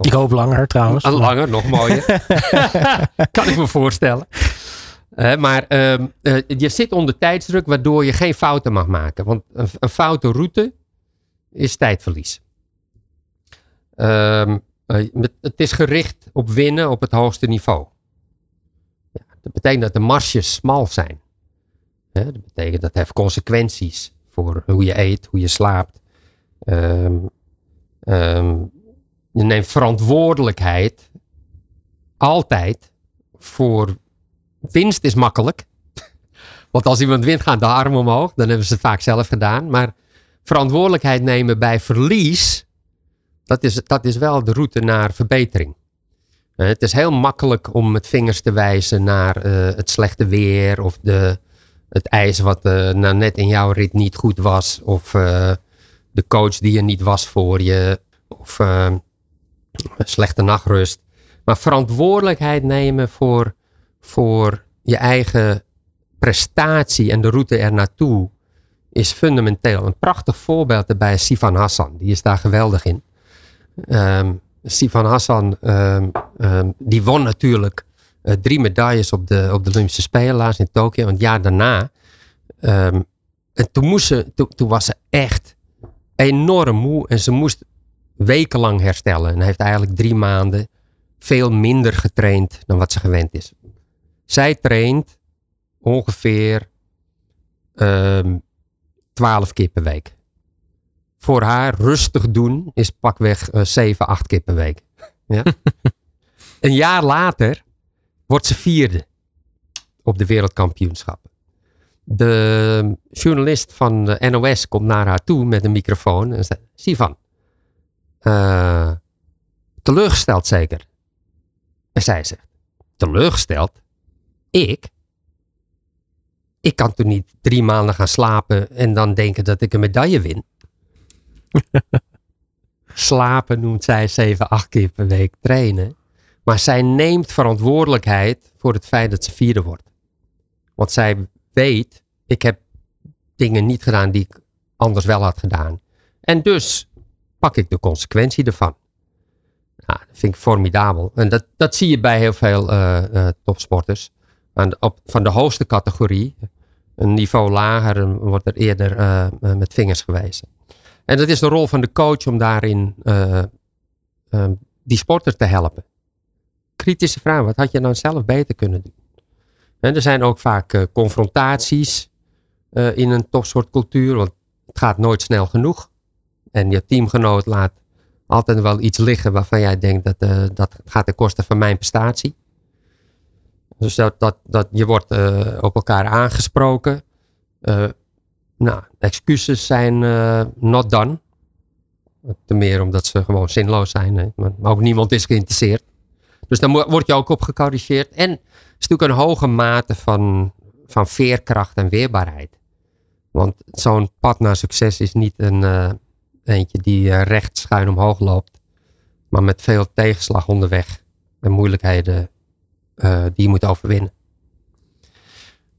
Ik hoop langer trouwens. Langer, nog mooier. <laughs> kan ik me voorstellen maar uh, je zit onder tijdsdruk waardoor je geen fouten mag maken. Want een, een foute route is tijdverlies. Uh, het is gericht op winnen op het hoogste niveau. Ja, dat betekent dat de marges smal zijn. Dat betekent dat heeft consequenties voor hoe je eet, hoe je slaapt. Ehm, je neemt verantwoordelijkheid altijd voor winst is makkelijk. <laughs> Want als iemand wint, gaan de armen omhoog. Dan hebben ze het vaak zelf gedaan. Maar verantwoordelijkheid nemen bij verlies, dat is, dat is wel de route naar verbetering. Het is heel makkelijk om met vingers te wijzen naar uh, het slechte weer of de, het ijs wat uh, nou net in jouw rit niet goed was. Of de coach die er niet was voor je. Of slechte nachtrust. Maar verantwoordelijkheid nemen voor voor je eigen prestatie en de route er naartoe is fundamenteel. Een prachtig voorbeeld daarbij is Sifan Hassan. Die is daar geweldig in. Um, Sifan Hassan, um, um, die won natuurlijk uh, drie medailles op de, op de Olympische Spelen in Tokio. En het jaar daarna, en toen, moest ze, toen, toen was ze echt enorm moe. En ze moest wekenlang herstellen. En heeft eigenlijk drie maanden veel minder getraind dan wat ze gewend is. Zij traint ongeveer um, 12 keer per week. Voor haar rustig doen is pakweg uh, 7, 8 keer per week. Ja? <laughs> een jaar later wordt ze vierde op de wereldkampioenschappen. De journalist van de NOS komt naar haar toe met een microfoon en zegt: Sivan, uh, teleurgesteld zeker? En zij zegt: Teleurgesteld? ik, ik kan toen niet drie maanden gaan slapen en dan denken dat ik een medaille win. <laughs> slapen noemt zij zeven, acht keer per week trainen. Maar zij neemt verantwoordelijkheid voor het feit dat ze vierde wordt. Want zij weet, ik heb dingen niet gedaan die ik anders wel had gedaan. En dus pak ik de consequentie ervan. Nou, dat vind ik formidabel. En dat, dat zie je bij heel veel uh, uh, topsporters op, van de hoogste categorie, een niveau lager, wordt er eerder uh, met vingers gewezen. En dat is de rol van de coach om daarin die sporter te helpen. Kritische vraag, wat had je nou zelf beter kunnen doen? En er zijn ook vaak confrontaties in een topsportcultuur, want het gaat nooit snel genoeg. En je teamgenoot laat altijd wel iets liggen waarvan jij denkt dat dat gaat ten koste van mijn prestatie. Dus dat, dat, je wordt uh, op elkaar aangesproken. Uh, nou, excuses zijn uh, not done. Te meer omdat ze gewoon zinloos zijn. Maar ook niemand is geïnteresseerd. Dus dan word je ook op gecorrigeerd. En het is natuurlijk een hoge mate van, van veerkracht en weerbaarheid. Want zo'n pad naar succes is niet een uh, eentje die uh, recht schuin omhoog loopt. Maar met veel tegenslag onderweg. En moeilijkheden uh, die je moet overwinnen.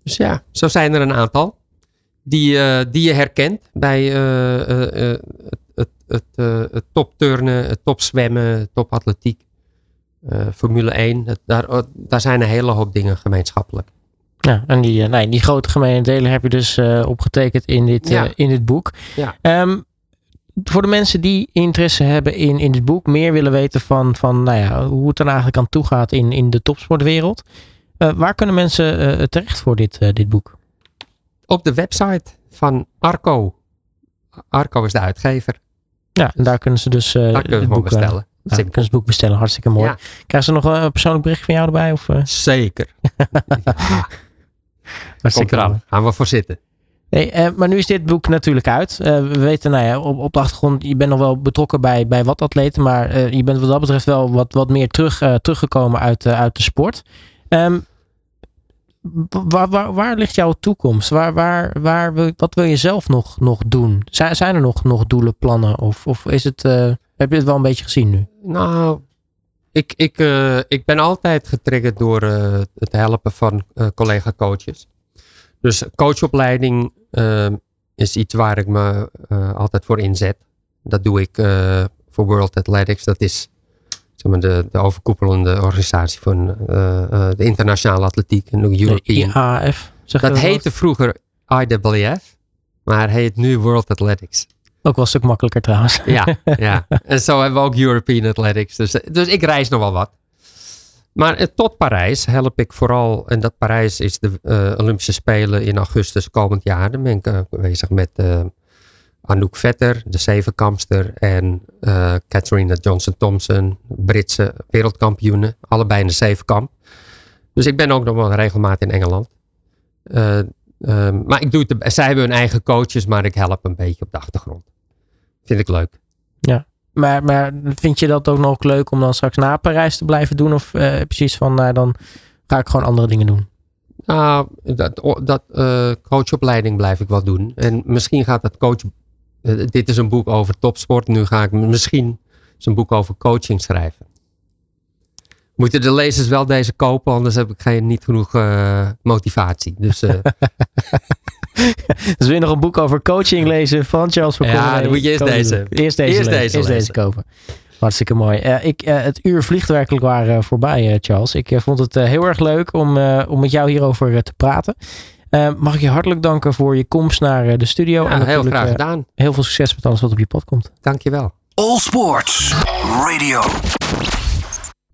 Dus ja, zo zijn er een aantal. Die, die je herkent bij het, het, het, het topturnen, het topzwemmen, het topatletiek. Formule 1. daar, oh, daar zijn een hele hoop dingen gemeenschappelijk. Ja, en die, nee, die grote gemene delen heb je dus uh, opgetekend in dit, ja. uh, in dit boek. Ja. Um, voor de mensen die interesse hebben in, in dit boek, meer willen weten van, van nou ja, hoe het er eigenlijk aan toe gaat in, in de topsportwereld. Uh, waar kunnen mensen terecht voor dit, dit boek? Op de website van Arco. Arco is de uitgever. Ja, en daar kunnen ze dus daar kunnen het boek bestellen. Ja, kunnen ze het boek bestellen, hartstikke mooi. Ja. Krijgen ze nog een persoonlijk bericht van jou erbij? Of, Zeker. <laughs> Hartstikke Komt eraan. mooi. Gaan we voor zitten. Nee, uh, maar nu is dit boek natuurlijk uit. Uh, we weten, nou ja, op, op de achtergrond, je bent nog wel betrokken bij, bij wat atleten, maar uh, je bent wat dat betreft wel wat, wat meer terug, teruggekomen uit, uit de sport. Um, waar, waar, waar, ligt jouw toekomst? Waar, waar, waar wil, wat wil je zelf nog, nog doen? Zijn, zijn er nog, nog doelen, plannen? Of, of is het, heb je het wel een beetje gezien nu? Nou, ik, ik, uh, ik ben altijd getriggerd door uh, het helpen van uh, collega-coaches. Dus coachopleiding is iets waar ik me altijd voor inzet. Dat doe ik voor World Athletics. Dat is zeg maar, de, de overkoepelende organisatie van de internationale atletiek en de European. IAF. Zeg dat heette vroeger IWF, maar heet nu World Athletics. Ook wel een stuk makkelijker trouwens. <laughs> Ja, ja. <laughs> en zo hebben we ook European Athletics. Dus, dus ik reis nog wel wat. Maar eh, tot Parijs help ik vooral, en dat Parijs is de uh, Olympische Spelen in augustus komend jaar. Dan ben ik uh, bezig met uh, Anouk Vetter, de zevenkampster, en Catherine Johnson-Thompson, Britse wereldkampioenen. Allebei in de zevenkamp. Dus ik ben ook nog wel regelmatig in Engeland. Um, maar ik doe het, zij hebben hun eigen coaches, maar ik help een beetje op de achtergrond. Vind ik leuk. Ja, maar, maar vind je dat ook nog leuk om dan straks na Parijs te blijven doen? Of uh, precies van, nou, dan ga ik gewoon andere dingen doen? Nou, dat, dat uh, coachopleiding blijf ik wel doen. En misschien gaat dat coach... Uh, dit is een boek over topsport. Nu ga ik misschien een boek over coaching schrijven. Moeten de lezers wel deze kopen, anders heb ik geen, niet genoeg uh, motivatie. Dus, uh, <laughs> dus wil je nog een boek over coaching lezen van Charles van Ja, dan moet je eerst deze. Eerst deze, eerst deze, eerst deze kopen. Hartstikke mooi. Uh, ik, het uur vliegt werkelijk waar voorbij, Charles. Ik vond het heel erg leuk om, om met jou hierover te praten. mag ik je hartelijk danken voor je komst naar de studio. Ja, en heel graag gedaan. Heel veel succes met alles wat op je pad komt. Dankjewel. All Sports Radio.